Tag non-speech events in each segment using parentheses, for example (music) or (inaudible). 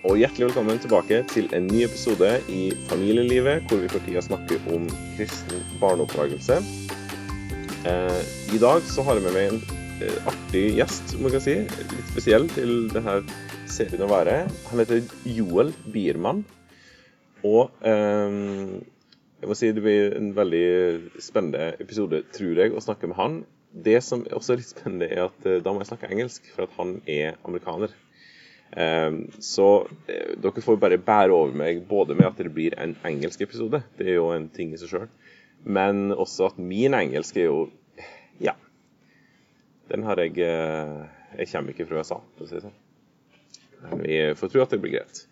og hjertelig velkommen tilbake til en ny episode i Familielivet, hvor vi for tida snakker om kristen barneoppdragelse. Eh, I dag så har jeg med meg en eh, artig gjest, må jeg si. Litt spesiell til denne serien å være. Han heter Joel Biermann. Og eh, jeg må si det blir en veldig spennende episode, tror jeg, å snakke med han. Det som også er litt spennende, er at eh, da må jeg snakke engelsk, for at han er amerikaner. Um, så eh, dere får bare bære over meg både med at det blir en engelsk episode, det er jo en ting i seg sjøl, men også at min engelsk er jo Ja. Den har jeg eh, Jeg kommer ikke fra USA, for å si det sånn. Vi får tro at det blir greit.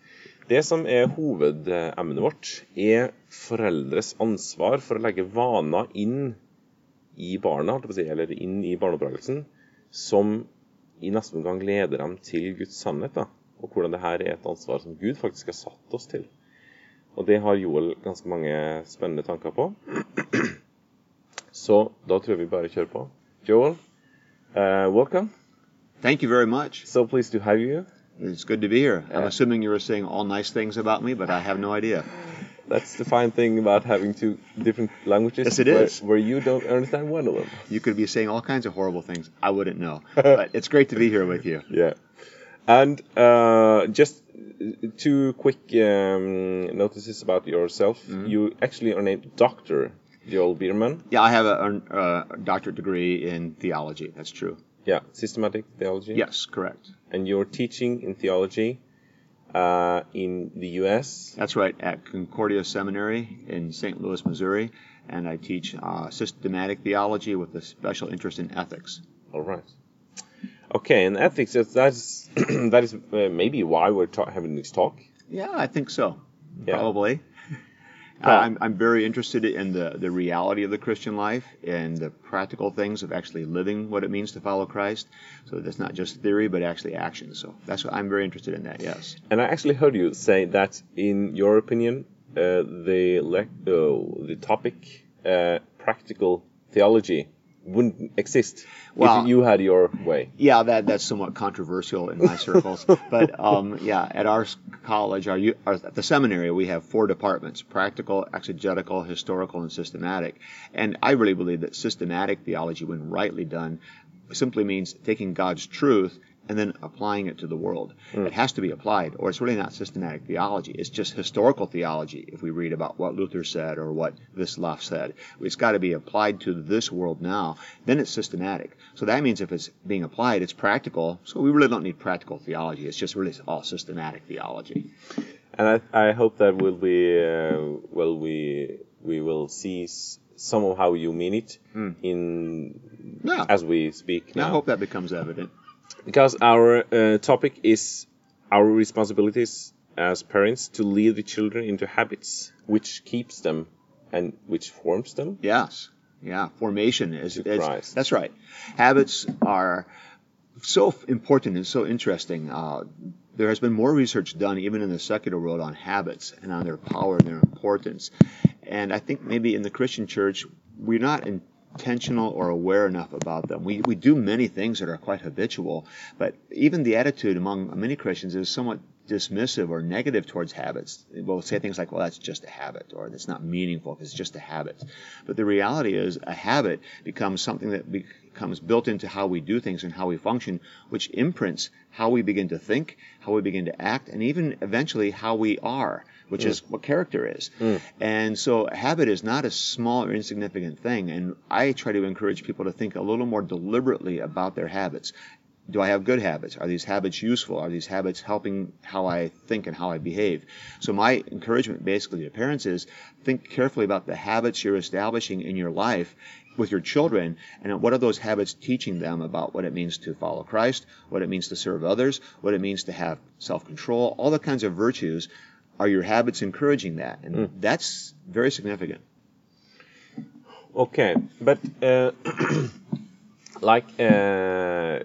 Det som er hovedemnet vårt, er foreldres ansvar for å legge vaner inn i barna, eller inn i barneoppdragelsen, som i neste omgang leder dem til Guds sannhet. da, Og hvordan det her er et ansvar som Gud faktisk har satt oss til. Og det har Joel ganske mange spennende tanker på. (clears throat) Så da tror jeg vi bare kjører på. Joel, uh, welcome. Thank you very much. So pleased to have you. It's good to be here. I'm assuming you were saying all nice things about me, but I have no idea. That's the fine thing about having two different languages. Yes, it where, is. Where you don't understand one of them. You could be saying all kinds of horrible things. I wouldn't know. But it's great to be here with you. (laughs) Yeah. And uh, just two quick um, notices about yourself. Mm-hmm. You actually are named Dr. Joel Biermann. Yeah, I have a, a, a doctorate degree in theology. That's true. Yeah, systematic theology. Yes, correct. And you're teaching in theology uh, in the U.S. That's right, at Concordia Seminary in St. Louis, Missouri. And I teach uh, systematic theology with a special interest in ethics. All right. Okay, and ethics. That's, that's (clears throat) that is uh, maybe why we're ta- having this talk. Yeah, I think so. Yeah. Probably. I'm, I'm very interested in the, the reality of the Christian life and the practical things of actually living what it means to follow Christ. So that's not just theory, but actually action. So that's what I'm very interested in that, yes. And I actually heard you say that, in your opinion, uh, the uh, the topic uh, practical theology wouldn't exist Well- if you had your way. Yeah, that that's somewhat controversial in my circles. but um, yeah, at our college, our, our at the seminary, we have four departments: practical, exegetical, historical, and systematic. And I really believe that systematic theology, when rightly done, simply means taking God's truth and then applying it to the world. It has to be applied, or it's really not systematic theology. It's just historical theology. If we read about what Luther said or what Wisløff said, it's got to be applied to this world now. Then it's systematic. So that means if it's being applied, it's practical. So we really don't need practical theology. It's just really all systematic theology. And I, I hope that will be uh, well we we will see s- some of how you mean it in Yeah. as we speak And I hope that becomes evident. Because our uh, topic is our responsibilities as parents to lead the children into habits which keeps them and which forms them. Yes. Yeah. Formation is, is that's right. Habits are so important and so interesting. Uh, there has been more research done, even in the secular world, on habits and on their power and their importance. And I think maybe in the Christian church, we're not intentional or aware enough about them. We, we do many things that are quite habitual, but even the attitude among many Christians is somewhat dismissive or negative towards habits. We'll say things like, well, that's just a habit, or that's not meaningful because it's just a habit. But the reality is, a habit becomes something that becomes built into how we do things and how we function, which imprints how we begin to think, how we begin to act, and even eventually how we are, which hmm. is what character is. Hmm. And so, habit is not a small or insignificant thing. And I try to encourage people to think a little more deliberately about their habits do I have good habits? Are these habits useful? Are these habits helping how I think and how I behave? So my encouragement basically to parents is think carefully about the habits you're establishing in your life with your children and what are those habits teaching them about what it means to follow Christ, what it means to serve others, what it means to have self-control, all the kinds of virtues. Are your habits encouraging that? And that's very significant. Okay, but uh, (clears throat) like uh,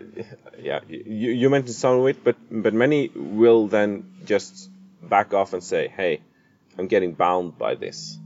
yeah, you, you mentioned some of it, but but many will then just back off and say, "Hey, I'm getting bound by this."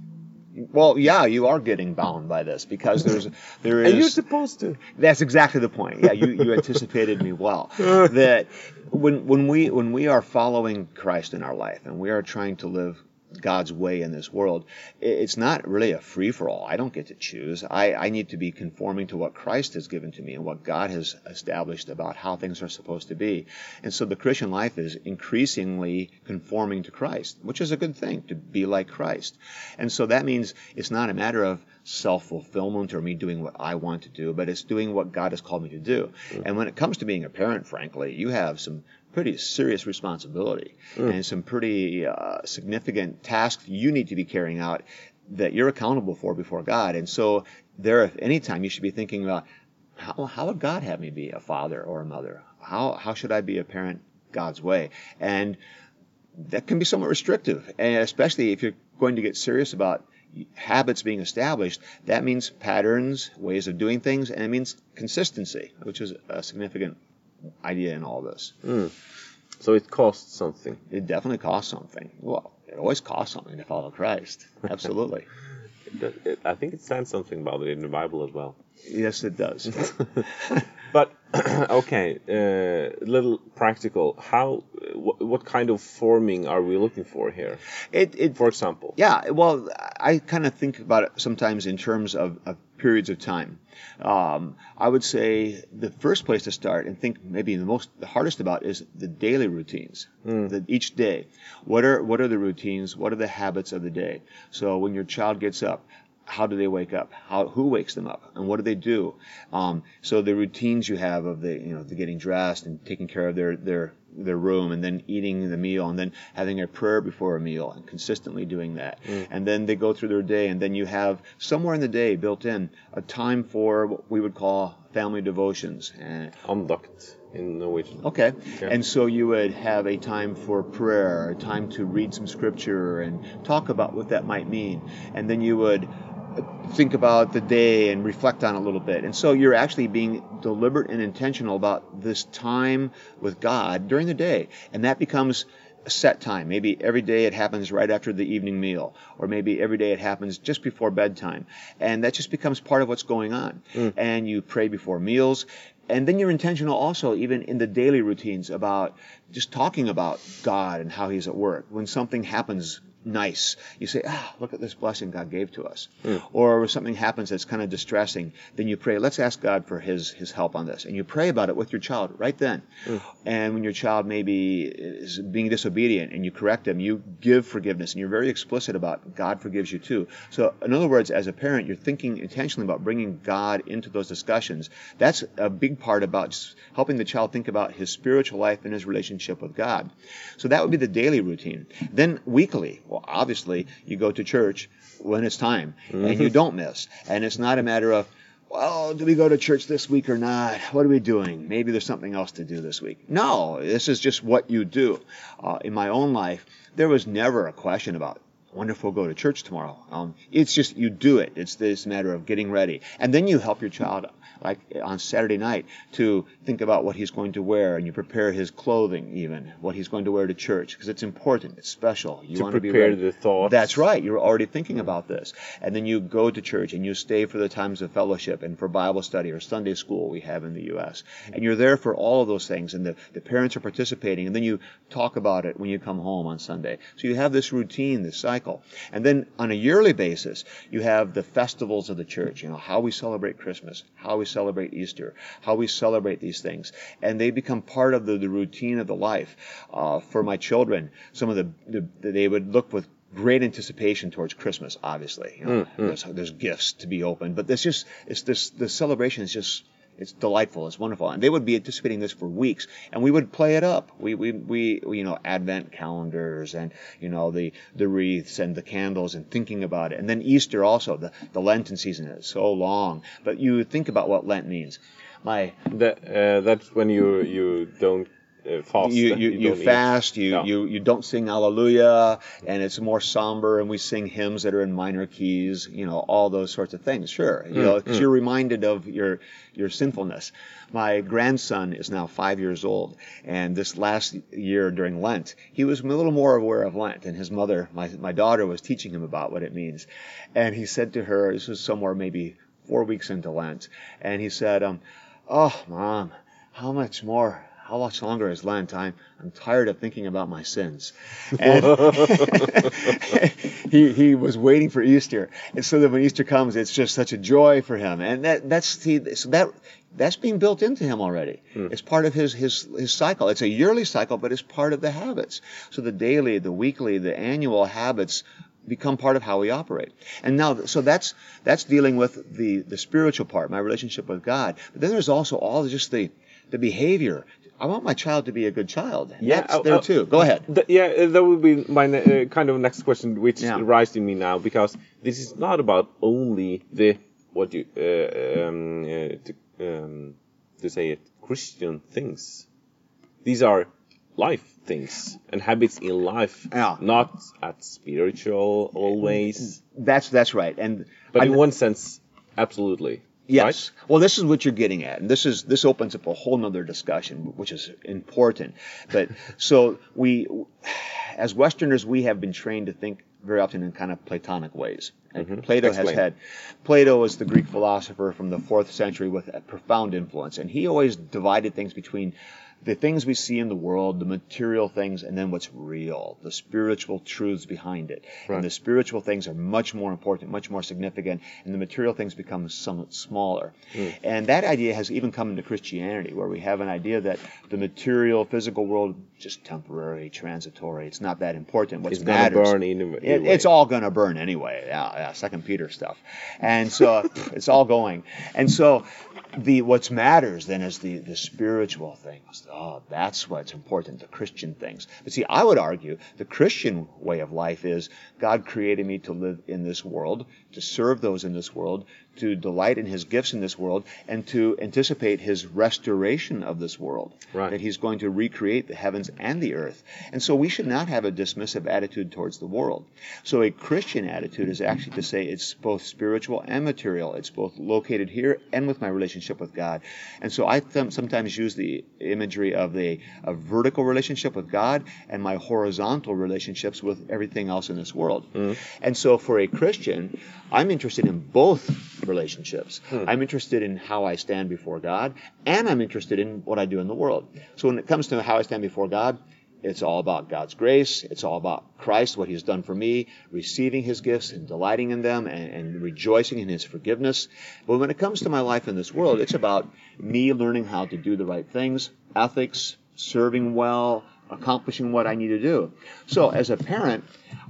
Well, yeah, you are getting bound by this because there's (laughs) there is. And you're supposed to. That's exactly the point. Yeah, you, you anticipated me well. (laughs) That when when we when we are following Christ in our life and we are trying to live God's way in this world, it's not really a free for all. I don't get to choose. I, I need to be conforming to what Christ has given to me and what God has established about how things are supposed to be. And so the Christian life is increasingly conforming to Christ, which is a good thing to be like Christ. And so that means it's not a matter of self fulfillment or me doing what I want to do, but it's doing what God has called me to do. Mm. And when it comes to being a parent, frankly, you have some pretty serious responsibility mm. and some pretty uh, significant tasks you need to be carrying out that you're accountable for before God. And so, there, if any time, you should be thinking about how, how would God have me be a father or a mother? How, how should I be a parent God's way? And that can be somewhat restrictive, and especially if you're going to get serious about habits being established, that means patterns, ways of doing things, and it means consistency, which is a significant idea in all this. Mm. So it costs something. It definitely costs something. Well, it always costs something to follow Christ. (laughs) Absolutely. I think it says something about it in the Bible as well. Yes, it does. (laughs) (laughs) but (clears throat) okay, a uh, little practical. How, wh- what kind of forming are we looking for here? It, it for example. Yeah, well, I kind of think about it sometimes in terms of, of periods of time. Um, I would say the first place to start and think maybe the most the hardest about is the daily routines. Mm. The, each day, what are what are the routines? What are the habits of the day? So when your child gets up, how do they wake up? How who wakes them up, and what do they do? Um, so the routines you have of the you know the getting dressed and taking care of their their their room, and then eating the meal, and then having a prayer before a meal, and consistently doing that, mm. and then they go through their day, and then you have somewhere in the day built in a time for what we would call family devotions. And, Andakt in Norwegian. Okay. Yeah. And so you would have a time for prayer, a time to read some scripture and talk about what that might mean. And then you would think about the day and reflect on it a little bit. And so you're actually being deliberate and intentional about this time with God during the day. And that becomes a set time. Maybe every day it happens right after the evening meal, or maybe every day it happens just before bedtime. And that just becomes part of what's going on. Mm. And you pray before meals. And then you're intentional also, even in the daily routines, about just talking about God and how He's at work. When something happens nice. You say, ah, look at this blessing God gave to us. Mm. Or if something happens that's kind of distressing, then you pray, let's ask God for his, his help on this. And you pray about it with your child right then. Mm. And when your child maybe is being disobedient and you correct them, you give forgiveness and you're very explicit about God forgives you too. So in other words, as a parent, you're thinking intentionally about bringing God into those discussions. That's a big part about just helping the child think about his spiritual life and his relationship with God. So that would be the daily routine. Then weekly, well, obviously, you go to church when it's time mm-hmm. and you don't miss. And it's not a matter of, well, do we go to church this week or not? What are we doing? Maybe there's something else to do this week. No, this is just what you do. Uh, in my own life, there was never a question about, wonder if we'll go to church tomorrow. Um, it's just you do it. It's this matter of getting ready. And then you help your child like on Saturday night, to think about what he's going to wear, and you prepare his clothing, even what he's going to wear to church, because it's important, it's special. You to want to be the thoughts. That's right. You're already thinking about this, and then you go to church and you stay for the times of fellowship and for Bible study or Sunday school we have in the U.S. And you're there for all of those things, and the, the parents are participating, and then you talk about it when you come home on Sunday. So you have this routine, this cycle, and then on a yearly basis, you have the festivals of the church. You know how we celebrate Christmas, how we celebrate Easter, how we celebrate these things. And they become part of the, the routine of the life. Uh, for my children, some of the, the, they would look with great anticipation towards Christmas, obviously. You know, mm-hmm. there's, there's, gifts to be opened, but there's just, it's this, the celebration is just, it's delightful. It's wonderful. And they would be anticipating this for weeks, and we would play it up. We, we, we, you know, Advent calendars and, you know, the, the wreaths and the candles and thinking about it. And then Easter also, the, the Lenten season is so long. But you think about what Lent means. My that, uh, that's when you you don't uh, fast. you you, you, fast you, Yeah. you you don't sing Alleluia and it's more somber and we sing hymns that are in minor keys you know all those sorts of things sure you know because you're reminded of your your sinfulness my grandson is now five years old and this last year during Lent he was a little more aware of Lent and his mother my my daughter was teaching him about what it means and he said to her this was somewhere maybe four weeks into Lent and he said um oh mom how much more how much longer is Lent? I'm, I'm tired of thinking about my sins. (laughs) And (laughs) he, he was waiting for Easter. And so that when Easter comes, it's just such a joy for him. And that, that's, see, so that, that's being built into him already. Hmm. It's part of his, his, his cycle. It's a yearly cycle, but it's part of the habits. So the daily, the weekly, the annual habits become part of how we operate. And now, so that's that's dealing with the the spiritual part, my relationship with God. But then there's also all just the the behavior. I want my child to be a good child. Yeah, that's there uh, too. Go ahead. Th- yeah, that would be my ne- uh, kind of next question, which Yeah. arises in me now, because this is not about only the what you uh, um, uh, to, um, to say it Christian things. These are life things and habits in life, Yeah. not at spiritual always, That's that's right. And but in I'm- one sense, absolutely. Yes. Well, this is what you're getting at, and this is this opens up a whole nother discussion, which is important. But (laughs) so we, as Westerners, we have been trained to think very often in kind of Platonic ways. And mm-hmm. Plato has had. Plato is the Greek philosopher from the fourth century with a profound influence, and he always divided things between the things we see in the world, the material things, and then what's real, the spiritual truths behind it. Right. And the spiritual things are much more important, much more significant, and the material things become somewhat smaller. Mm. And that idea has even come into Christianity, where we have an idea that the material, physical world just temporary, transitory. It's not that important. What It's matters. burn in a- It- anyway. it's all going to burn anyway. Yeah, yeah. Second Peter stuff, and so (laughs) it's all going. And so the what matters then is the the spiritual things. Oh, that's what's important. The Christian things. But see, I would argue the Christian way of life is God created me to live in this world, to serve those in this world, to delight in His gifts in this world, and to anticipate His restoration of this world. Right. That He's going to recreate the heavens and the earth. And so we should not have a dismissive attitude towards the world. So a Christian attitude is actually to say it's both spiritual and material. It's both located here and with my relationship with God. And so I th- sometimes use the imagery of the a vertical relationship with God and my horizontal relationships with everything else in this world. Mm-hmm. And so for a Christian, I'm interested in both relationships. Hmm. I'm interested in how I stand before God, and I'm interested in what I do in the world. So when it comes to how I stand before God, it's all about God's grace. It's all about Christ, what He's done for me, receiving His gifts and delighting in them and, and rejoicing in His forgiveness. But when it comes to my life in this world, it's about me learning how to do the right things, ethics, serving well, accomplishing what I need to do. So as a parent,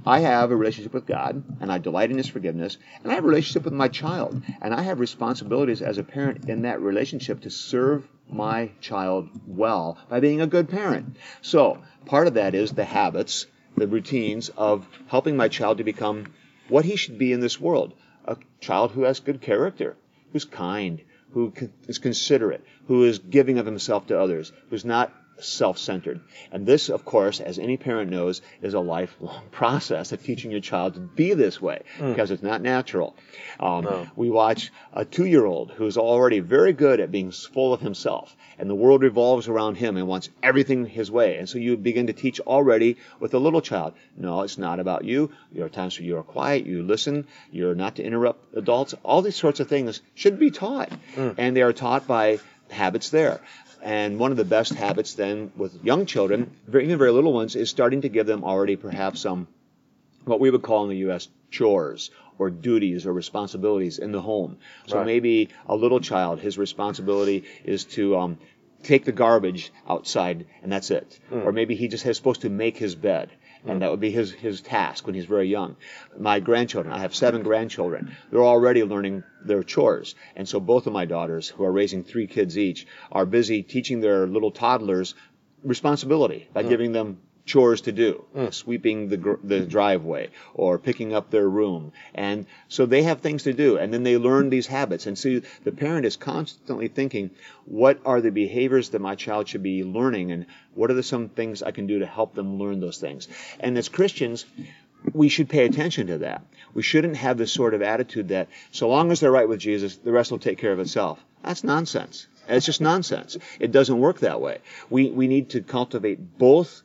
I have a relationship with God and I delight in His forgiveness, and I have a relationship with my child, and I have responsibilities as a parent in that relationship to serve my child well by being a good parent. So part of that is the habits, the routines of helping my child to become what he should be in this world a child who has good character, who's kind, who is considerate, who is giving of himself to others, who's not self-centered. And this, of course, as any parent knows, is a lifelong (laughs) process of teaching your child to be this way because it's not natural. Um, We watch a two-year-old who's already very good at being full of himself, and the world revolves around him and wants everything his way. And so you begin to teach already with a little child. No, it's not about you. There are times where you are quiet, you listen, you're not to interrupt adults. All these sorts of things should be taught, and they are taught by habits there. And one of the best habits then with young children, even very little ones, is starting to give them already perhaps some what we would call in the U.S. chores or duties or responsibilities in the home. So Right. maybe a little child, his responsibility is to um, take the garbage outside, and that's it. Or maybe he just is supposed to make his bed. And that would be his, his task when he's very young. My grandchildren, I have seven grandchildren. They're already learning their chores. And so both of my daughters, who are raising three kids each, are busy teaching their little toddlers responsibility by giving them chores to do, mm. sweeping the, gr- the driveway or picking up their room. And so they have things to do and then they learn these habits. And so the parent is constantly thinking, what are the behaviors that my child should be learning and what are the, some things I can do to help them learn those things? And as Christians, we should pay attention to that. We shouldn't have this sort of attitude that so long as they're right with Jesus, the rest will take care of itself. That's nonsense. It's just nonsense. It doesn't work that way. We, we need to cultivate both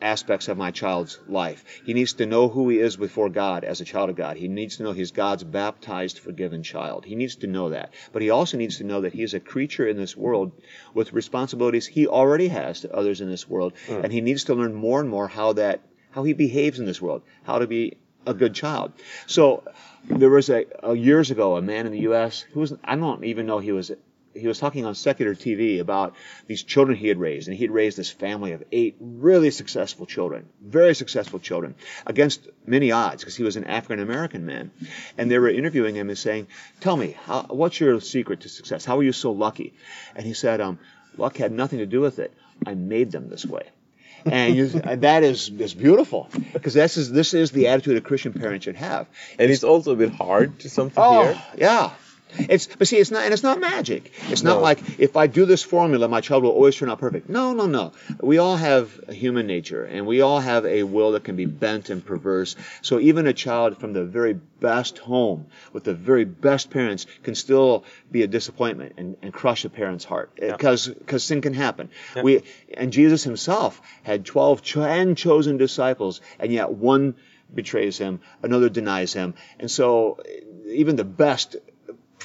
aspects of my child's life. He needs to know who he is before God as a child of God. He needs to know he's God's baptized, forgiven child. He needs to know that. But he also needs to know that he is a creature in this world with responsibilities he already has to others in this world. Mm. And he needs to learn more and more how that, how he behaves in this world, how to be a good child. So there was a, a years ago a man in the U.S. who was I don't even know he was he was talking on secular TV about these children he had raised, and he had raised this family of eight really successful children, very successful children, against many odds because he was an African American man, and they were interviewing him and saying, "Tell me, how, what's your secret to success? How are you so lucky?" And he said, um, "Luck had nothing to do with it. I made them this way." and you, (laughs) that is is beautiful because this is this is the attitude a Christian parent should have. And it's also a bit hard to some to Oh, hear. yeah. It's but see, it's not and it's not magic. It's not No. like if I do this formula, my child will always turn out perfect. No, no, no. We all have a human nature, and we all have a will that can be bent and perverse. So even a child from the very best home with the very best parents can still be a disappointment and, and crush a parent's heart uh, because because sin can happen. We and Jesus himself had twelve and chosen disciples, and yet one betrays him, another denies him, and so even the best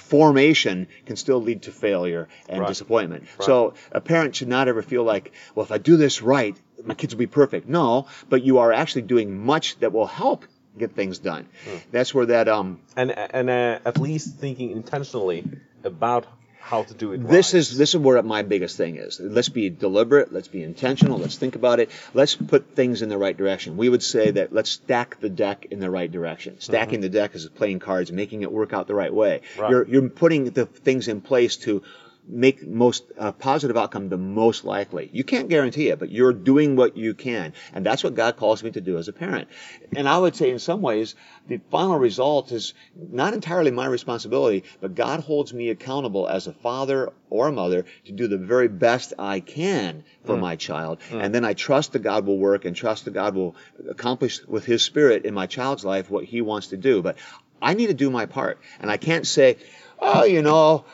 formation can still lead to failure and Right. disappointment. So a parent should not ever feel like, well, if I do this right, my kids will be perfect. No, but you are actually doing much that will help get things done. That's where that um And and uh, at least thinking intentionally about how to do it. this is this is where my biggest thing is. Let's be deliberate. Let's be intentional. Let's think about it. Let's put things in the right direction. We would say that let's stack the deck in the right direction. Mm-hmm. Stacking the deck is playing cards, making it work out the right way. Right. You're you're putting the things in place to make most uh, positive outcome the most likely. You can't guarantee it, but you're doing what you can, and that's what God calls me to do as a parent. And I would say, in some ways, the final result is not entirely my responsibility, but God holds me accountable as a father or a mother to do the very best I can for my child, and then I trust that God will work and trust that God will accomplish with His Spirit in my child's life what He wants to do. But I need to do my part, and I can't say, oh, you know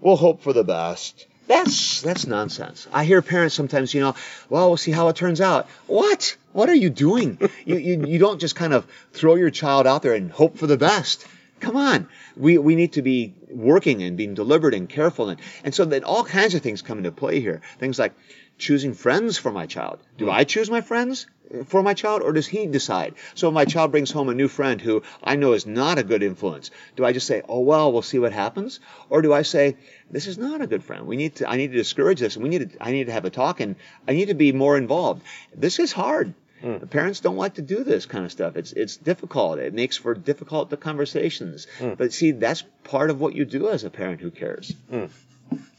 we'll hope for the best. That's that's nonsense. I hear parents sometimes, you know, well, we'll see how it turns out. What? What are you doing? you, you you don't just kind of throw your child out there and hope for the best. Come on. We we need to be working and being deliberate and careful and and so then all kinds of things come into play here. Things like choosing friends for my child. Do hmm. I choose my friends for my child or does he decide? So my child brings home a new friend who I know is not a good influence, do I just say, "Oh well, we'll see what happens?" Or do I say, "This is not a good friend. We need to I need to discourage this and we need to I need to have a talk and I need to be more involved." This is hard. Hmm. The parents don't like to do this kind of stuff. It's it's difficult. It makes for difficult conversations. Hmm. But see, that's part of what you do as a parent who cares. Hmm.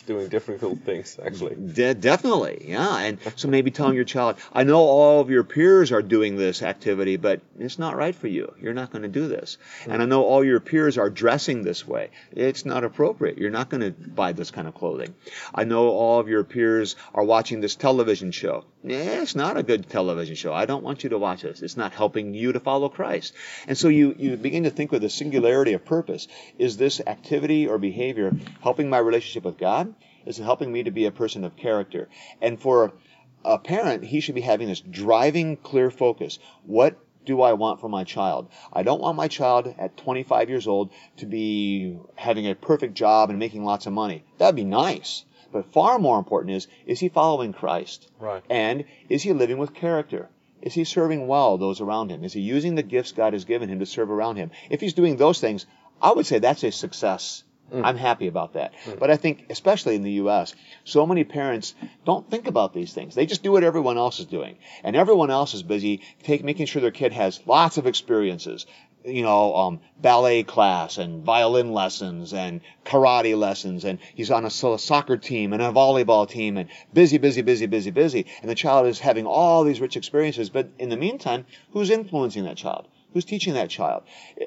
Doing difficult things actually. De- definitely, yeah. And so maybe telling your child, I know all of your peers are doing this activity, but it's not right for you. You're not going to do this. And I know all your peers are dressing this way. It's not appropriate. You're not going to buy this kind of clothing. I know all of your peers are watching this television show. Yeah, it's not a good television show. I don't want you to watch this. It's not helping you to follow Christ. And so you, you begin to think with a singularity of purpose. Is this activity or behavior helping my relationship with God? Is helping me to be a person of character? And for a parent, he should be having this driving, clear focus. What do I want for my child? I don't want my child at 25 years old to be having a perfect job and making lots of money. That'd be nice. But far more important is, is he following Christ? Right. And is he living with character? Is he serving well those around him? Is he using the gifts God has given him to serve around him? If he's doing those things, I would say that's a success. I'm happy about that. But I think, especially in the U.S., so many parents don't think about these things. They just do what everyone else is doing. And everyone else is busy take, making sure their kid has lots of experiences, you know, um, ballet class and violin lessons and karate lessons, and he's on a soccer team and a volleyball team, and busy, busy, busy, busy, busy. And the child is having all these rich experiences, but in the meantime, who's influencing that child? Who's teaching that child?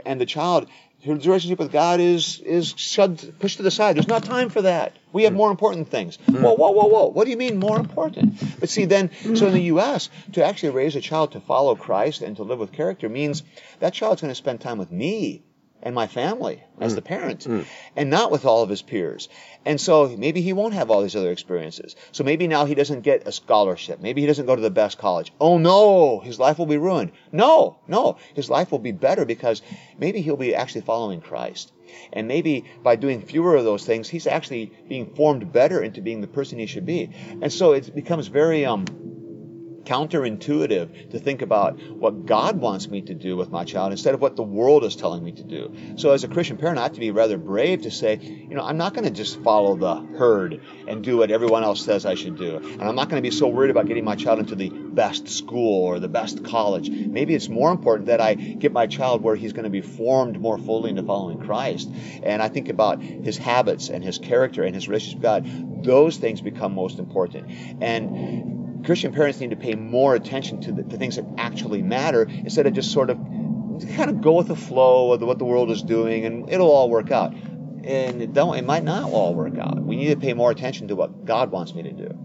And the child his relationship with God is is shoved, pushed to the side. There's not time for that. We have more important things. Hmm. Whoa, whoa, whoa, whoa. What do you mean more important? But see, then, so in the U.S., to actually raise a child to follow Christ and to live with character means that child's going to spend time with me and my family as the parent and not with all of his peers. And so maybe he won't have all these other experiences. So maybe now he doesn't get a scholarship. Maybe he doesn't go to the best college. Oh no, his life will be ruined. No, no, his life will be better because maybe he'll be actually following Christ. And maybe by doing fewer of those things, he's actually being formed better into being the person he should be. And so it becomes very um counterintuitive to think about what God wants me to do with my child instead of what the world is telling me to do. So as a Christian parent, I have to be rather brave to say, you know, I'm not going to just follow the herd and do what everyone else says I should do. And I'm not going to be so worried about getting my child into the best school or the best college. Maybe it's more important that I get my child where he's going to be formed more fully into following Christ. And I think about his habits and his character and his relationship with God. Those things become most important. And Christian parents need to pay more attention to the, things that actually matter instead of just sort of kind of go with the flow of what the world is doing and it'll all work out. And it don't it might not all work out. We need to pay more attention to what God wants me to do.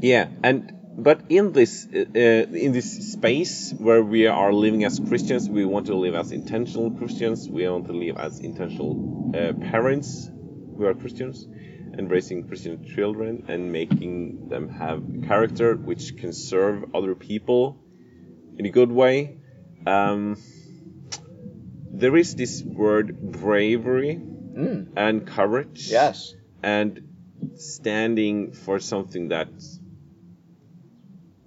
Yeah, and but in this uh, in this space where we are living as Christians, we want to live as intentional Christians. We want to live as intentional uh, parents who are Christians and raising Christian children and making them have character which can serve other people in a good way. Um, there is this word bravery Mm. and courage Yes. and standing for something that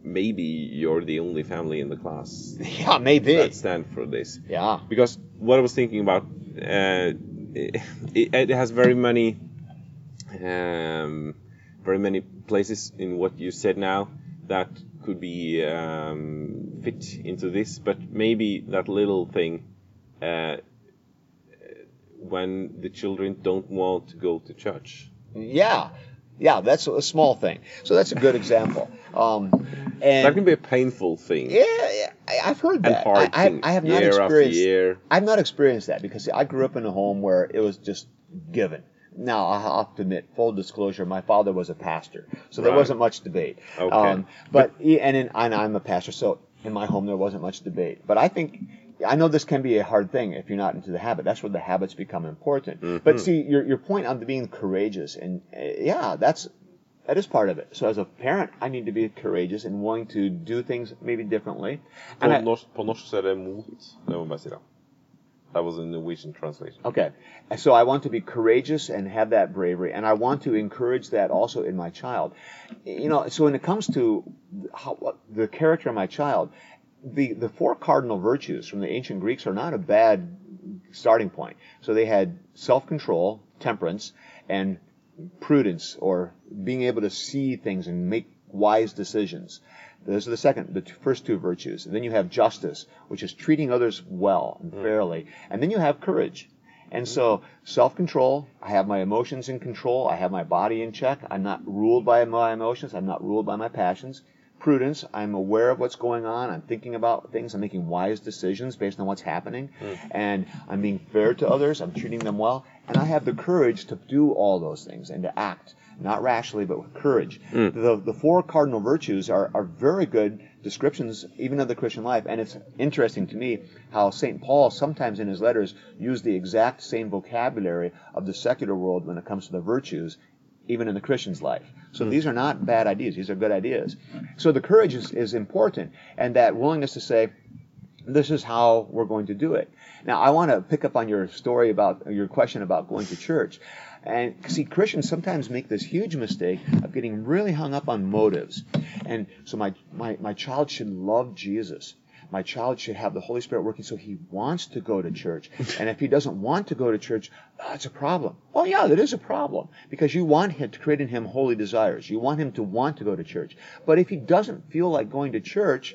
maybe you're the only family in the class (laughs) Yeah, maybe. that stand for this yeah. because what I was thinking about, uh, it, it has very many, um, very many places in what you said now that could be um, fit into this, but maybe that little thing, uh, when the children don't want to go to church. Yeah. Yeah, that's a small thing. So that's a good example. Um, and That can be a painful thing yeah, yeah, I- I've heard and that. hard I, I, thing I have not year after experienced. year. I've not experienced that because see, I grew up in a home where it was just given. Now I have to admit, full disclosure, my father was a pastor, so there Right. wasn't much debate. Okay. Um, but he- and in, and I'm a pastor, so in my home there wasn't much debate. But I think I know this can be a hard thing if you're not into the habit. That's where the habits become important. Mm-hmm. But see, your your point on being courageous, and uh, yeah, that's that is part of it. So as a parent, I need to be courageous and willing to do things maybe differently. På, norsk, på norsk så er det mot. Det må bare si da. That was a Norwegian translation. Okay. So I want to be courageous and have that bravery, and I want to encourage that also in my child. You know, so when it comes to how, the character of my child, the, the four cardinal virtues from the ancient Greeks are not a bad starting point. So they had self-control, temperance, and prudence, or being able to see things and make wise decisions. Those are the second, the first two virtues. And then you have justice, which is treating others well and mm-hmm. fairly. And then you have courage. And mm-hmm. so self-control, I have my emotions in control, I have my body in check, I'm not ruled by my emotions, I'm not ruled by my passions. Prudence, I'm aware of what's going on, I'm thinking about things, I'm making wise decisions based on what's happening, hmm. and I'm being fair to others, I'm treating them well, and I have the courage to do all those things and to act not rashly, but with courage. Hmm. The, the four cardinal virtues are, are very good descriptions, even of the Christian life. And it's interesting to me how St. Paul sometimes in his letters use the exact same vocabulary of the secular world when it comes to the virtues, even in the Christian's life. So hmm. these are not bad ideas, these are good ideas. So the courage is, is important, and that willingness to say, this is how we're going to do it. Now, I want to pick up on your story about your question about going to church. And see, Christians sometimes make this huge mistake of getting really hung up on motives. And so my, my, my child should love Jesus. My child should have the Holy Spirit working so he wants to go to church. And if he doesn't want to go to church, that's a problem. Well, yeah, that is a problem because you want him to create in him holy desires. You want him to want to go to church. But if he doesn't feel like going to church,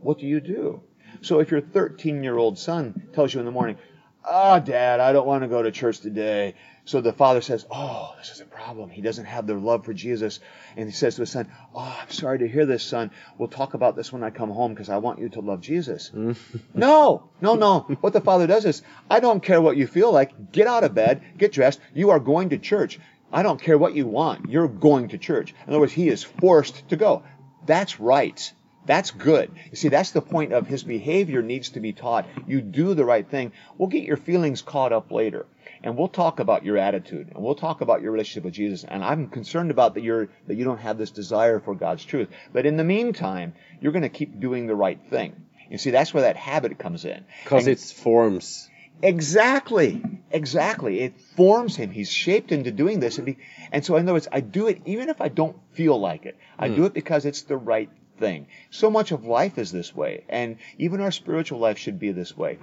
what do you do? So if your 13 year old son tells you in the morning, "Ah, oh, Dad, I don't want to go to church today," so the father says, "Oh, this is a problem. He doesn't have the love for Jesus," and he says to his son, "Oh, I'm sorry to hear this, son. We'll talk about this when I come home because I want you to love Jesus." Mm. (laughs) no, no, no. What the father does is, I don't care what you feel like. Get out of bed, get dressed. You are going to church. I don't care what you want. You're going to church. In other words, he is forced to go. That's right. That's good. You see, that's the point of his behavior needs to be taught. You do the right thing. We'll get your feelings caught up later. And we'll talk about your attitude and we'll talk about your relationship with Jesus. And I'm concerned about that you're that you don't have this desire for God's truth. But in the meantime, you're going to keep doing the right thing. You see, that's where that habit comes in. Because it forms. Exactly. Exactly. It forms him. He's shaped into doing this. And, and so, in other words, I do it even if I don't feel like it. I mm. do it because it's the right thing. So much of life is this way, and even our spiritual life should be this way.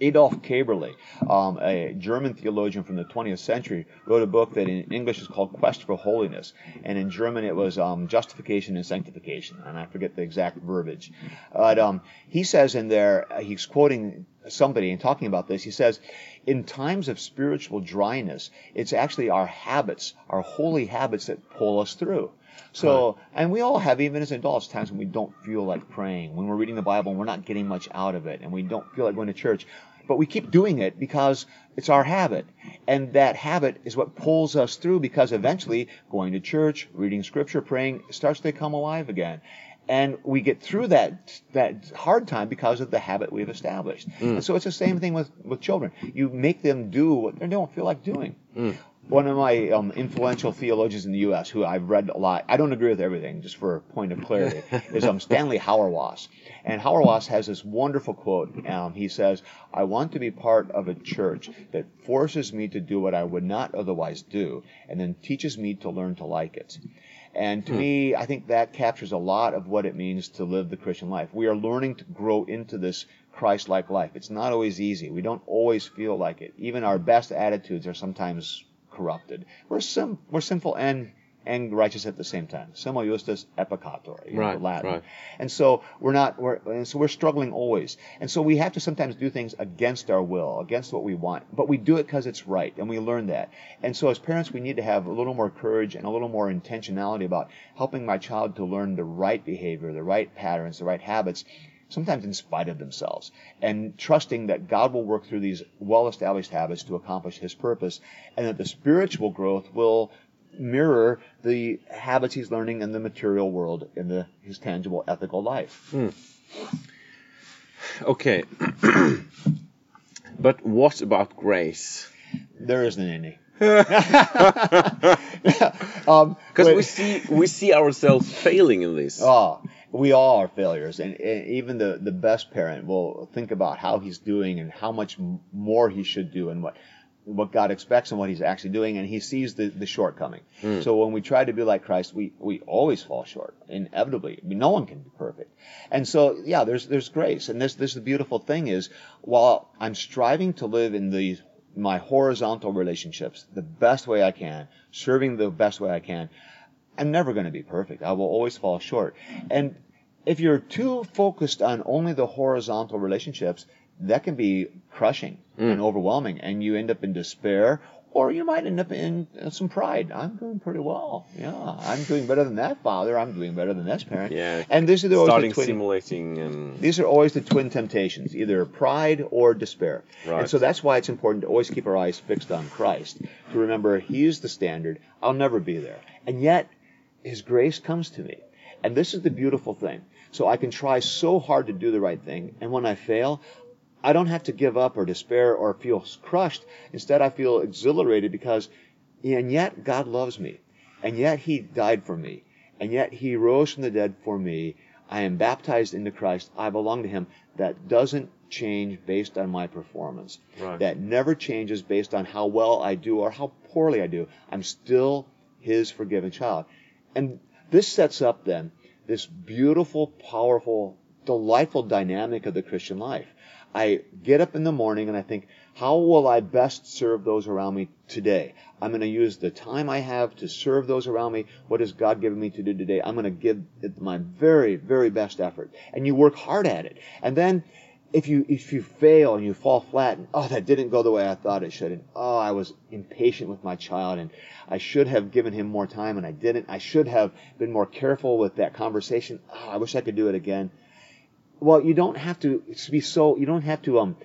Adolf Köberle, um, a German theologian from the 20th century, wrote a book that in English is called Quest for Holiness, and in German it was um, Justification and Sanctification, and I forget the exact verbiage. But um, he says in there, uh, he's quoting somebody and talking about this, he says, in times of spiritual dryness, it's actually our habits, our holy habits that pull us through. So, and we all have, even as adults, times when we don't feel like praying, when we're reading the Bible and we're not getting much out of it, and we don't feel like going to church. But we keep doing it because it's our habit. And that habit is what pulls us through because eventually going to church, reading scripture, praying starts to come alive again and we get through that that hard time because of the habit we've established. Mm. And so it's the same thing with with children. You make them do what they don't feel like doing. Mm one of my um, influential theologians in the U.S., who I've read a lot, I don't agree with everything, just for a point of clarity, (laughs) is um, Stanley Hauerwas. And Hauerwas has this wonderful quote. Um, he says, I want to be part of a church that forces me to do what I would not otherwise do, and then teaches me to learn to like it. And to hmm. me, I think that captures a lot of what it means to live the Christian life. We are learning to grow into this Christ like life. It's not always easy. We don't always feel like it. Even our best attitudes are sometimes corrupted. We're sim- we're sinful and and righteous at the same time. Simul justus et peccator, right, Latin. Right. And so we're not we're and so we're struggling always. And so we have to sometimes do things against our will, against what we want. But we do it because it's right, and we learn that. And so as parents, we need to have a little more courage and a little more intentionality about helping my child to learn the right behavior, the right patterns, the right habits, sometimes in spite of themselves, and trusting that God will work through these well established habits to accomplish His purpose, and that the spiritual growth will mirror the habits he's learning in the material world in the, his tangible ethical life. Hmm. Okay. (clears throat) but what about grace? There isn't any. (laughs) um, because we see we see ourselves failing in this. Oh, we all are failures, and, and, even the the best parent will think about how he's doing and how much more he should do and what what God expects and what He's actually doing, and He sees the, the shortcoming. Mm. So when we try to be like Christ, we, we always fall short, inevitably. I mean, no one can be perfect. And so, yeah, there's there's grace, and this this the beautiful thing is, while I'm striving to live in these my horizontal relationships the best way I can, serving the best way I can, I'm never going to be perfect. I will always fall short. And if you're too focused on only the horizontal relationships, that can be crushing mm. and overwhelming, and you end up in despair, or you might end up in uh, some pride. I'm doing pretty well. Yeah, I'm doing better than that father. I'm doing better than this parent. Yeah, and these are the starting the twin, simulating. And... These are always the twin temptations, either pride or despair. Right. And so that's why it's important to always keep our eyes fixed on Christ. To remember He is the standard. I'll never be there, and yet His grace comes to me. And this is the beautiful thing. So I can try so hard to do the right thing, and when I fail, I don't have to give up or despair or feel crushed. Instead, I feel exhilarated because, and yet God loves me. And yet He died for me. And yet He rose from the dead for me. I am baptized into Christ. I belong to Him. That doesn't change based on my performance. Right. That never changes based on how well I do or how poorly I do. I'm still His forgiven child. And this sets up then this beautiful, powerful, delightful dynamic of the Christian life I get up in the morning and I think, how will I best serve those around me today? I'm going to use the time I have to serve those around me. What has God given me to do today? I'm going to give it my very, very best effort. And you work hard at it. And then if you if you fail and you fall flat and oh that didn't go the way I thought it should and oh I was impatient with my child and I should have given him more time and I didn't I should have been more careful with that conversation oh I wish I could do it again well you don't have to be so you don't have to um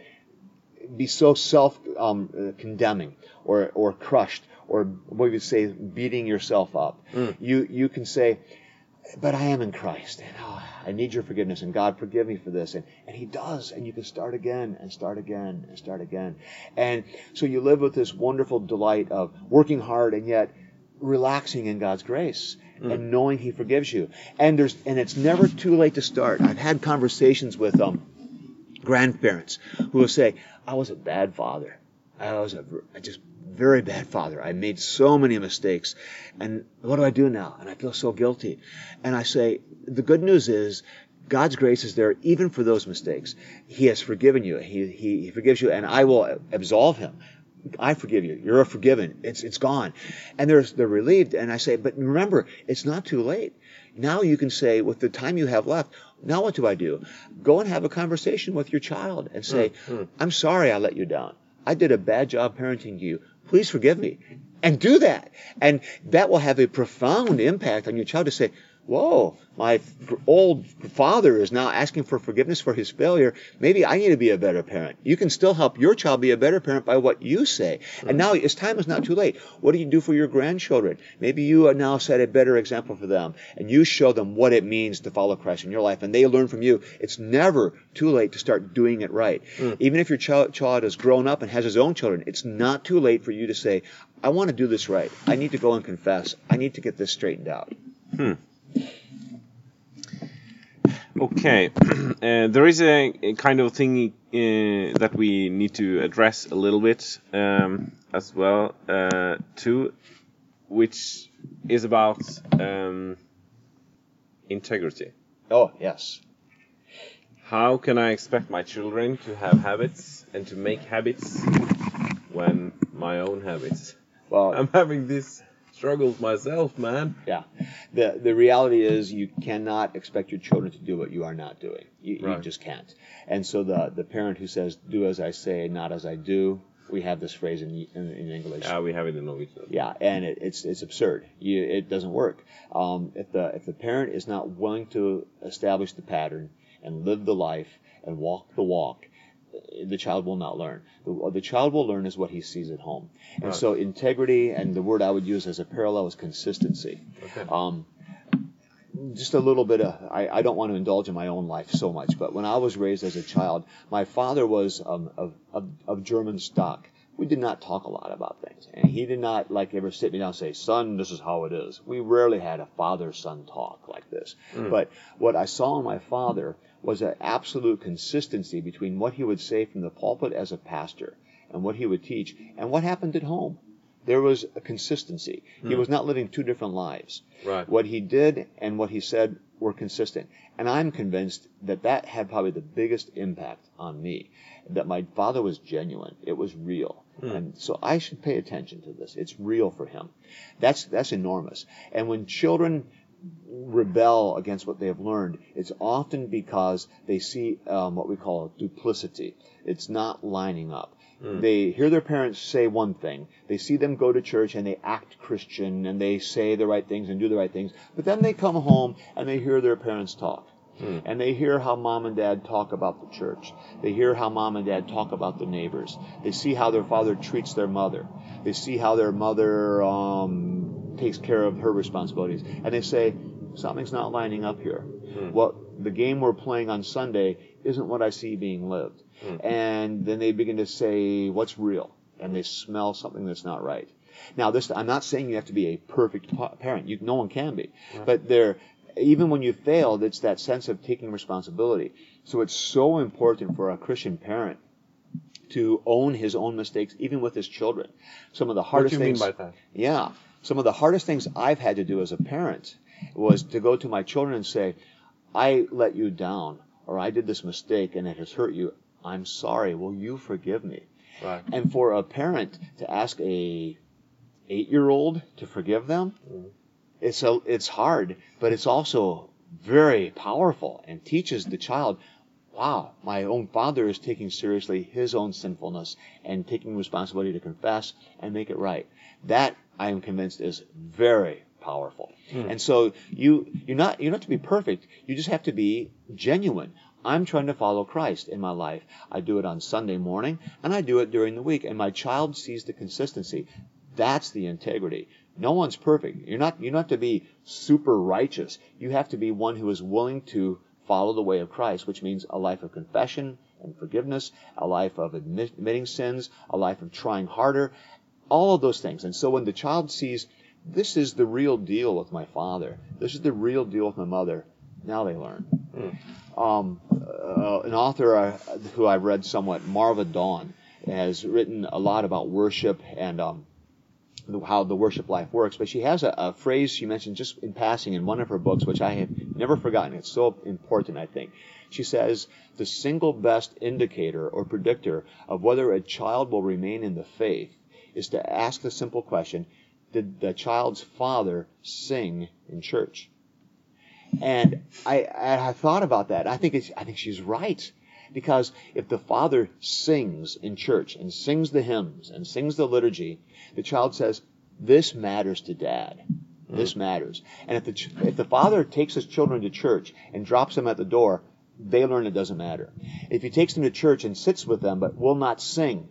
be so self um, condemning or or crushed or what you say beating yourself up mm. you you can say but I am in Christ and oh I need your forgiveness, and God, forgive me for this. And, and He does, and you can start again, and start again, and start again. And so you live with this wonderful delight of working hard and yet relaxing in God's grace mm. and knowing He forgives you. And there's and it's never too late to start. I've had conversations with um, grandparents who will say, "I was a bad father. I was a I just very bad father. I made so many mistakes. And what do I do now? And I feel so guilty. And I say, the good news is God's grace is there even for those mistakes. He has forgiven you. He, he, he forgives you, and I will absolve him. I forgive you. You're forgiven. It's it's gone. And they're they're relieved. And I say, but remember, it's not too late. Now you can say, with the time you have left, now what do I do? Go and have a conversation with your child and say, mm-hmm. I'm sorry I let you down. I did a bad job parenting you please forgive me. And do that. And that will have a profound impact on your child to say, whoa, my old father is now asking for forgiveness for his failure. Maybe I need to be a better parent. You can still help your child be a better parent by what you say. And now it's time is not too late. What do you do for your grandchildren? Maybe you are now set a better example for them and you show them what it means to follow Christ in your life and they learn from you. It's never too late to start doing it right. Mm. Even if your child, child has grown up and has his own children, it's not too late for you to say, I want to do this right. I need to go and confess. I need to get this straightened out. Hmm. Okay, (clears throat) uh, there is a, a, kind of thing uh, that we need to address a little bit um, as well uh, too, which is about um, integrity. Oh yes. How can I expect my children to have habits and to make habits when my own habits? Well, I'm having this struggles myself, man. Yeah. The the reality is you cannot expect your children to do what you are not doing. You, right. you just can't. And so the the parent who says, "Do as I say, not as I do," we have this phrase in, in, in English. Yeah, we have it in Norwegian. Yeah, and it, it's it's absurd. You, it doesn't work. Um, if the if the parent is not willing to establish the pattern and live the life and walk the walk, the child will not learn. The, the, child will learn is what he sees at home. And right. so integrity, and the word I would use as a parallel is consistency. Okay. Um, just a little bit of, I, I, don't want to indulge in my own life so much, but when I was raised as a child, my father was um, of, of, of German stock we did not talk a lot about things. And he did not like ever sit me down and say, son, this is how it is. We rarely had a father son talk like this. Mm. But what I saw in my father was an absolute consistency between what he would say from the pulpit as a pastor and what he would teach and what happened at home. There was a consistency. Hmm. He was not living two different lives. Right. What he did and what he said were consistent. And I'm convinced that that had probably the biggest impact on me. That my father was genuine. It was real. And so I should pay attention to this. It's real for him. That's, that's enormous. And when children rebel against what they have learned, it's often because they see um, what we call duplicity. It's not lining up. Mm. They hear their parents say one thing, they see them go to church and they act Christian and they say the right things and do the right things, but then they come home and they hear their parents talk. Mm. And they hear how mom and dad talk about the church. They hear how mom and dad talk about the neighbors. They see how their father treats their mother. They see how their mother um, takes care of her responsibilities. And they say, something's not lining up here. Mm. What the game we're playing on Sunday isn't what I see being lived. Mm. And then they begin to say, what's real? And they smell something that's not right. Now, this I'm not saying you have to be a perfect parent. You, no one can be, right. but there, even when you failed, it's that sense of taking responsibility. So it's so important for a Christian parent to own his own mistakes, even with his children. Some of the hardest what do you things. Mean by that? Yeah, some of the hardest things I've had to do as a parent was to go to my children and say, "I let you down, or I did this mistake and it has hurt you. I'm sorry. Will you forgive me? Right. And for a parent to ask a eight year old to forgive them, Mm. It's a, it's hard, but it's also very powerful and teaches the child, wow, my own father is taking seriously his own sinfulness and taking responsibility to confess and make it right. That I am convinced is very powerful. Hmm. And so you you're not you're not to be perfect. You just have to be genuine. I'm trying to follow Christ in my life. I do it on Sunday morning and I do it during the week and my child sees the consistency. That's the integrity. No one's perfect. You're not you're not to be super righteous. You have to be one who is willing to follow the way of Christ, which means a life of confession and forgiveness, a life of admit, admitting sins, a life of trying harder, all of those things. And so when the child sees this is the real deal with my father, this is the real deal with my mother, now they learn. Um, uh, an author uh, who I've read somewhat, Marva Dawn, has written a lot about worship and um, how the worship life works. But she has a, a phrase she mentioned just in passing in one of her books, which I have never forgotten. It's so important, I think. She says the single best indicator or predictor of whether a child will remain in the faith is to ask the simple question Did the child's father sing in church? And I, I thought about that. I think it's, I think she's right. Because if the father sings in church and sings the hymns and sings the liturgy, the child says, "This matters to dad. Hmm. This matters." And if the ch- if the father takes his children to church and drops them at the door, they learn it doesn't matter. If he takes them to church and sits with them but will not sing,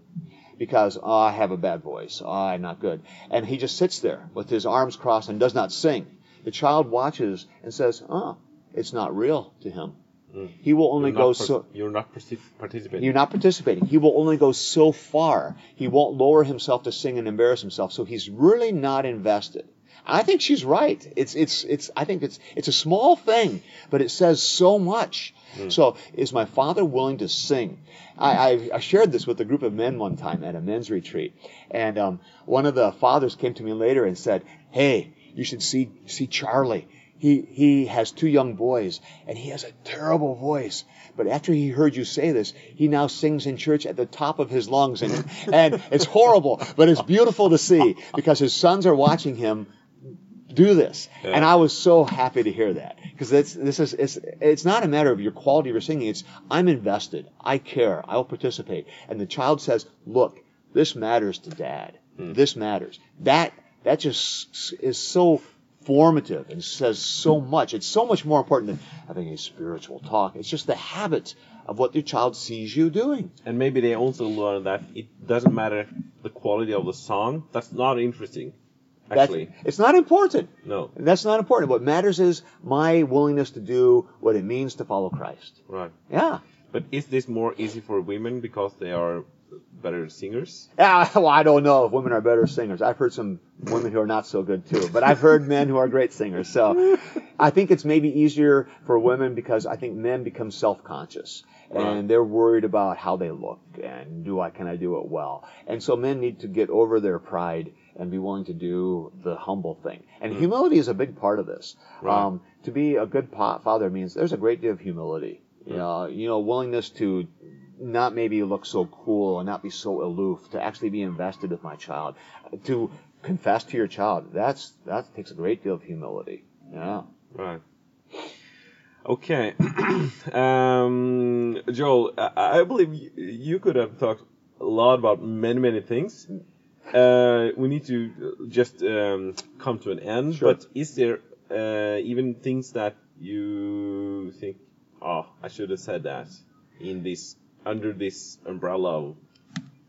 because oh, I have a bad voice, oh, I'm not good, and he just sits there with his arms crossed and does not sing, the child watches and says, "Oh, it's not real to him." He will only go par- so. You're not participating. You're not participating. He will only go so far. He won't lower himself to sing and embarrass himself. So he's really not invested. I think she's right. It's it's it's. I think it's it's a small thing, but it says so much. So is my father willing to sing? I, I, I shared this with a group of men one time at a men's retreat, and um, one of the fathers came to me later and said, "Hey, you should see see Charlie." He, he has two young boys and he has a terrible voice. But after he heard you say this, he now sings in church at the top of his lungs. And, and it's horrible, but it's beautiful to see because his sons are watching him do this. Yeah. And I was so happy to hear that because it's, this is, it's, it's not a matter of your quality of your singing. It's, I'm invested. I care. I'll participate. And the child says, look, this matters to dad. Hmm. This matters. That, that just is so formative and says so much. It's so much more important than having a spiritual talk. It's just the habit of what your child sees you doing. And maybe they also learn that it doesn't matter the quality of the song. That's not interesting. That's- Actually, it's not important. no. That's not important. What matters is my willingness to do what it means to follow Christ. Right. Yeah. But is this more easy for women because they are better singers? Yeah, (laughs) well, I don't know if women are better singers. I've heard some women who are not so good too, but I've heard men who are great singers. So I think it's maybe easier for women because I think men become self-conscious and they're worried about how they look and do I can I do it well. And so men need to get over their pride and be willing to do the humble thing. And mm-hmm. humility is a big part of this. Right. Um, to be a good father means there's a great deal of humility. You know, you know, willingness to not maybe look so cool and not be so aloof, to actually be invested with my child, to confess to your child. That's that takes a great deal of humility. Yeah. Right. Okay. (clears throat) um, Joel, I, I believe you, you could have talked a lot about many, many things. Uh, we need to just um, come to an end. Sure. But is there uh, even things that you think, oh, I should have said that in this under this umbrella of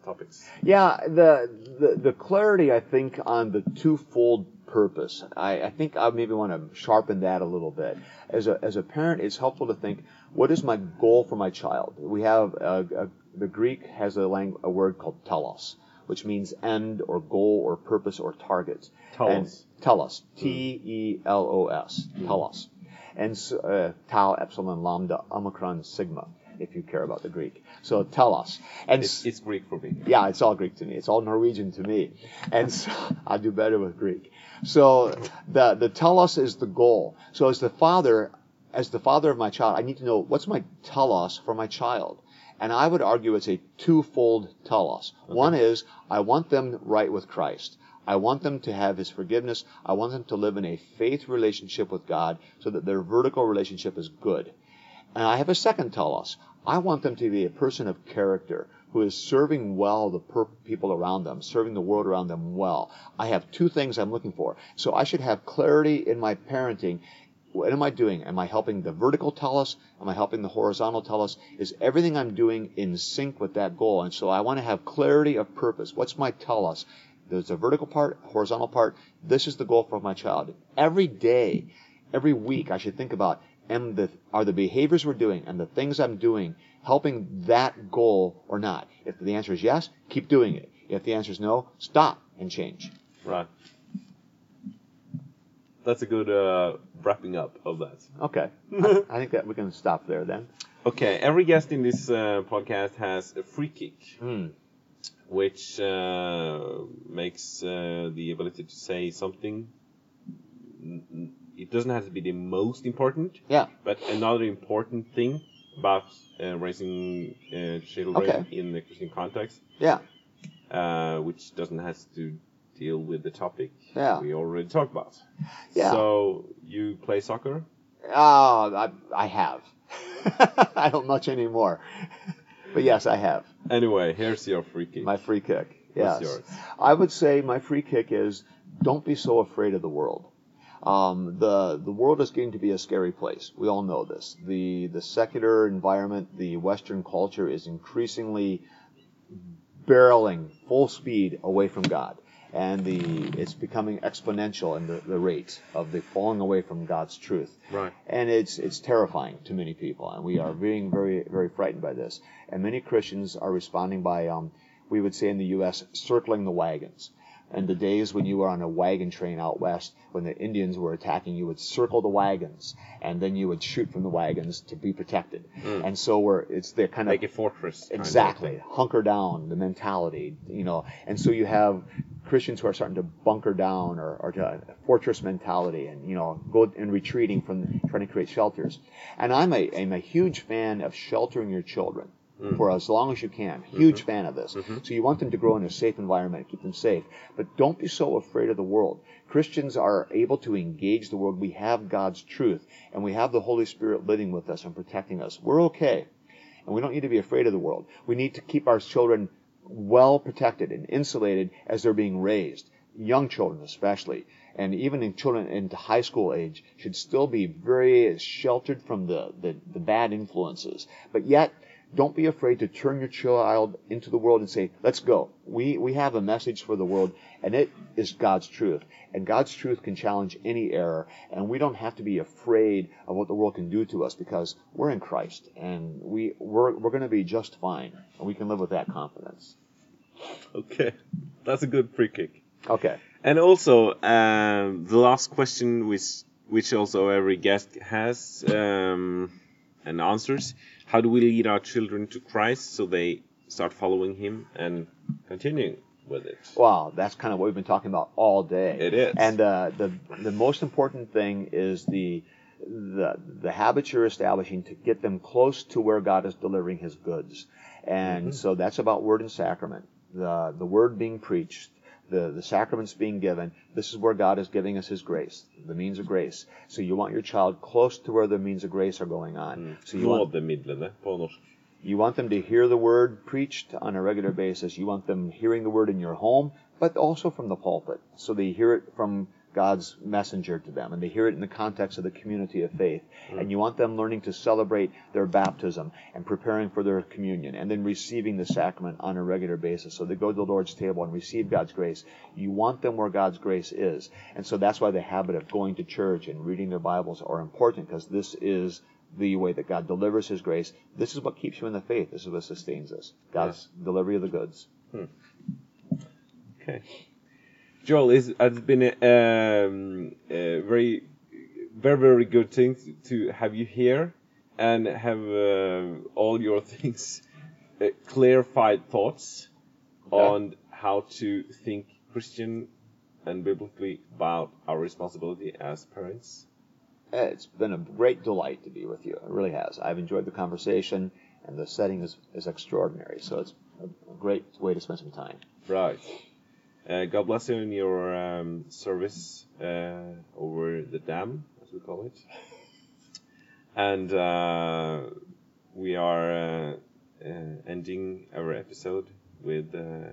topics? Yeah, the, the the clarity I think on the twofold purpose. I, I think I maybe want to sharpen that a little bit. As a as a parent, it's helpful to think, what is my goal for my child? We have a, a, the Greek has a lang- a word called telos, which means end or goal or purpose or target. Telos. And telos, T E L O S, telos, and uh, tau epsilon lambda omicron sigma. If you care about the Greek, so tell us. and It's, it's Greek for me. yeah, it's all Greek to me. It's all Norwegian to me, and so (laughs) I do better with Greek. So the the telos is the goal. So as the father, as the father of my child, I need to know what's my telos for my child, And I would argue it's a twofold telos. One is I want them right with Christ. I want them to have his forgiveness. I want them to live in a faith relationship with God so that their vertical relationship is good. And I have a second telos. I want them to be a person of character who is serving well the per- people around them, serving the world around them well. I have two things I'm looking for. So I should have clarity in my parenting. What am I doing? Am I helping the vertical telos? Am I helping the horizontal telos? Is everything I'm doing in sync with that goal? And so I want to have clarity of purpose. What's my telos? There's a vertical part, horizontal part. This is the goal for my child. Every day, every week, I should think about am the, are the behaviors we're doing and the things I'm doing helping that goal or not? If the answer is yes, keep doing it. If the answer is no, stop and change. Right. That's a good uh, wrapping up of that. Okay. (laughs) I, I think that we can stop there then. Okay, every guest in this uh, podcast has a free kick, Hmm. which uh, makes uh, the ability to say something. It doesn't have to be the most important, Yeah. but another important thing about uh, raising uh, children Okay. in the Christian context, Yeah. uh, which doesn't have to deal with the topic Yeah. we already talked about. Yeah. So you play soccer? Oh, I, I have. (laughs) I don't much anymore. (laughs) but yes, I have. Anyway, here's your free kick. My free kick. Yes. I would say my free kick is don't be so afraid of the world. Um, the the world is getting to be a scary place. We all know this. The the secular environment, the Western culture is increasingly barreling full speed away from God. And the it's becoming exponential in the, the rate of the falling away from God's truth. Right. And it's it's terrifying to many people, and we are being very very frightened by this. And many Christians are responding by, um, we would say in the U.S., circling the wagons. And the days when you were on a wagon train out west, when the Indians were attacking, you would circle the wagons, and then you would shoot from the wagons to be protected. Mm. And so we're it's the kind of Like a fortress. Exactly. Hunker down, the mentality, you know. And so you have Christians who are starting to bunker down or, or to fortress mentality and, you know, go and retreating from trying to create shelters. And I'm a, I'm a huge fan of sheltering your children Mm. for as long as you can. Mm-hmm. Huge fan of this. Mm-hmm. So you want them to grow in a safe environment, keep them safe. But don't be so afraid of the world. Christians are able to engage the world. We have God's truth and we have the Holy Spirit living with us and protecting us. We're okay. And we don't need to be afraid of the world. We need to keep our children well protected and insulated as they're being raised. Young children, especially, and even in children into high school age, should still be very sheltered from the, the, the bad influences. But yet, don't be afraid to turn your child into the world and say, let's go. We, we have a message for the world, and it is God's truth. And God's truth can challenge any error, and we don't have to be afraid of what the world can do to us because we're in Christ, and we, we're, we're going to be just fine, and we can live with that confidence. Okay, that's a good free kick. Okay. And also, um, the last question, which which also every guest has um, and answers: How do we lead our children to Christ so they start following Him and continuing with it? Wow, that's kind of what we've been talking about all day. It is. And uh, the the most important thing is the the the habits you're establishing to get them close to where God is delivering His goods. And so that's about word and sacrament. The the word being preached, the the sacraments being given. This is where God is giving us His grace, the means of grace. So you want your child close to where the means of grace are going on. So you want Nådemidlene på norsk. you want them to hear the word preached on a regular basis. You want them hearing the word in your home, but also from the pulpit. So they hear it from God's messenger to them, and they hear it in the context of the community of faith. Hmm. And you want them learning to celebrate their baptism and preparing for their communion, and then receiving the sacrament on a regular basis. So they go to the Lord's table and receive God's grace. You want them where God's grace is. And so that's why the habit of going to church and reading their Bibles are important, because this is the way that God delivers His grace. This is what keeps you in the faith. This is what sustains us. God's delivery of the goods. Hmm. Okay. Joel, it's, it's been a, um, a very, very, very good thing to have you here and have uh, all your (laughs) things, uh, clarified thoughts Okay. on how to think Christian and biblically about our responsibility as parents. It's been a great delight to be with you. It really has. I've enjoyed the conversation, and the setting is, is extraordinary. So it's a, a great way to spend some time. Right. Uh, God bless you in your um, service uh, over the dam, as we call it. And uh, we are uh, uh, ending our episode with uh,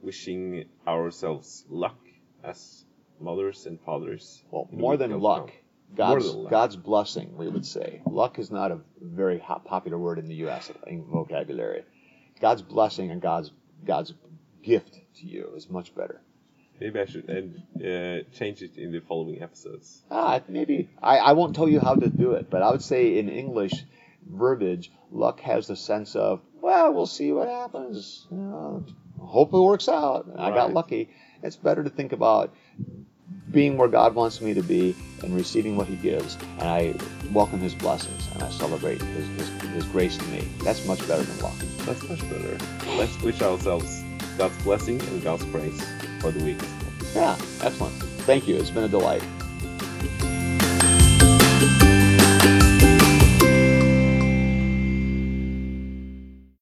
wishing ourselves luck as mothers and fathers. Well, more than luck. More God's than luck. God's blessing, we would say. Luck is not a very hot, popular word in the U.S. in vocabulary. God's blessing and God's God's gift to you is much better. Maybe I should end, uh, change it in the following episodes. Ah, maybe I, I won't tell you how to do it, but I would say in English verbiage, luck has the sense of well, we'll see what happens. You know, hope it works out. I got lucky. It's better to think about being where God wants me to be and receiving what He gives, and I welcome His blessings and I celebrate His, His, His grace to me. That's much better than luck. That's much better. Let's wish ourselves God's blessing and God's praise for the week. Yeah, excellent. Thank you. It's been a delight.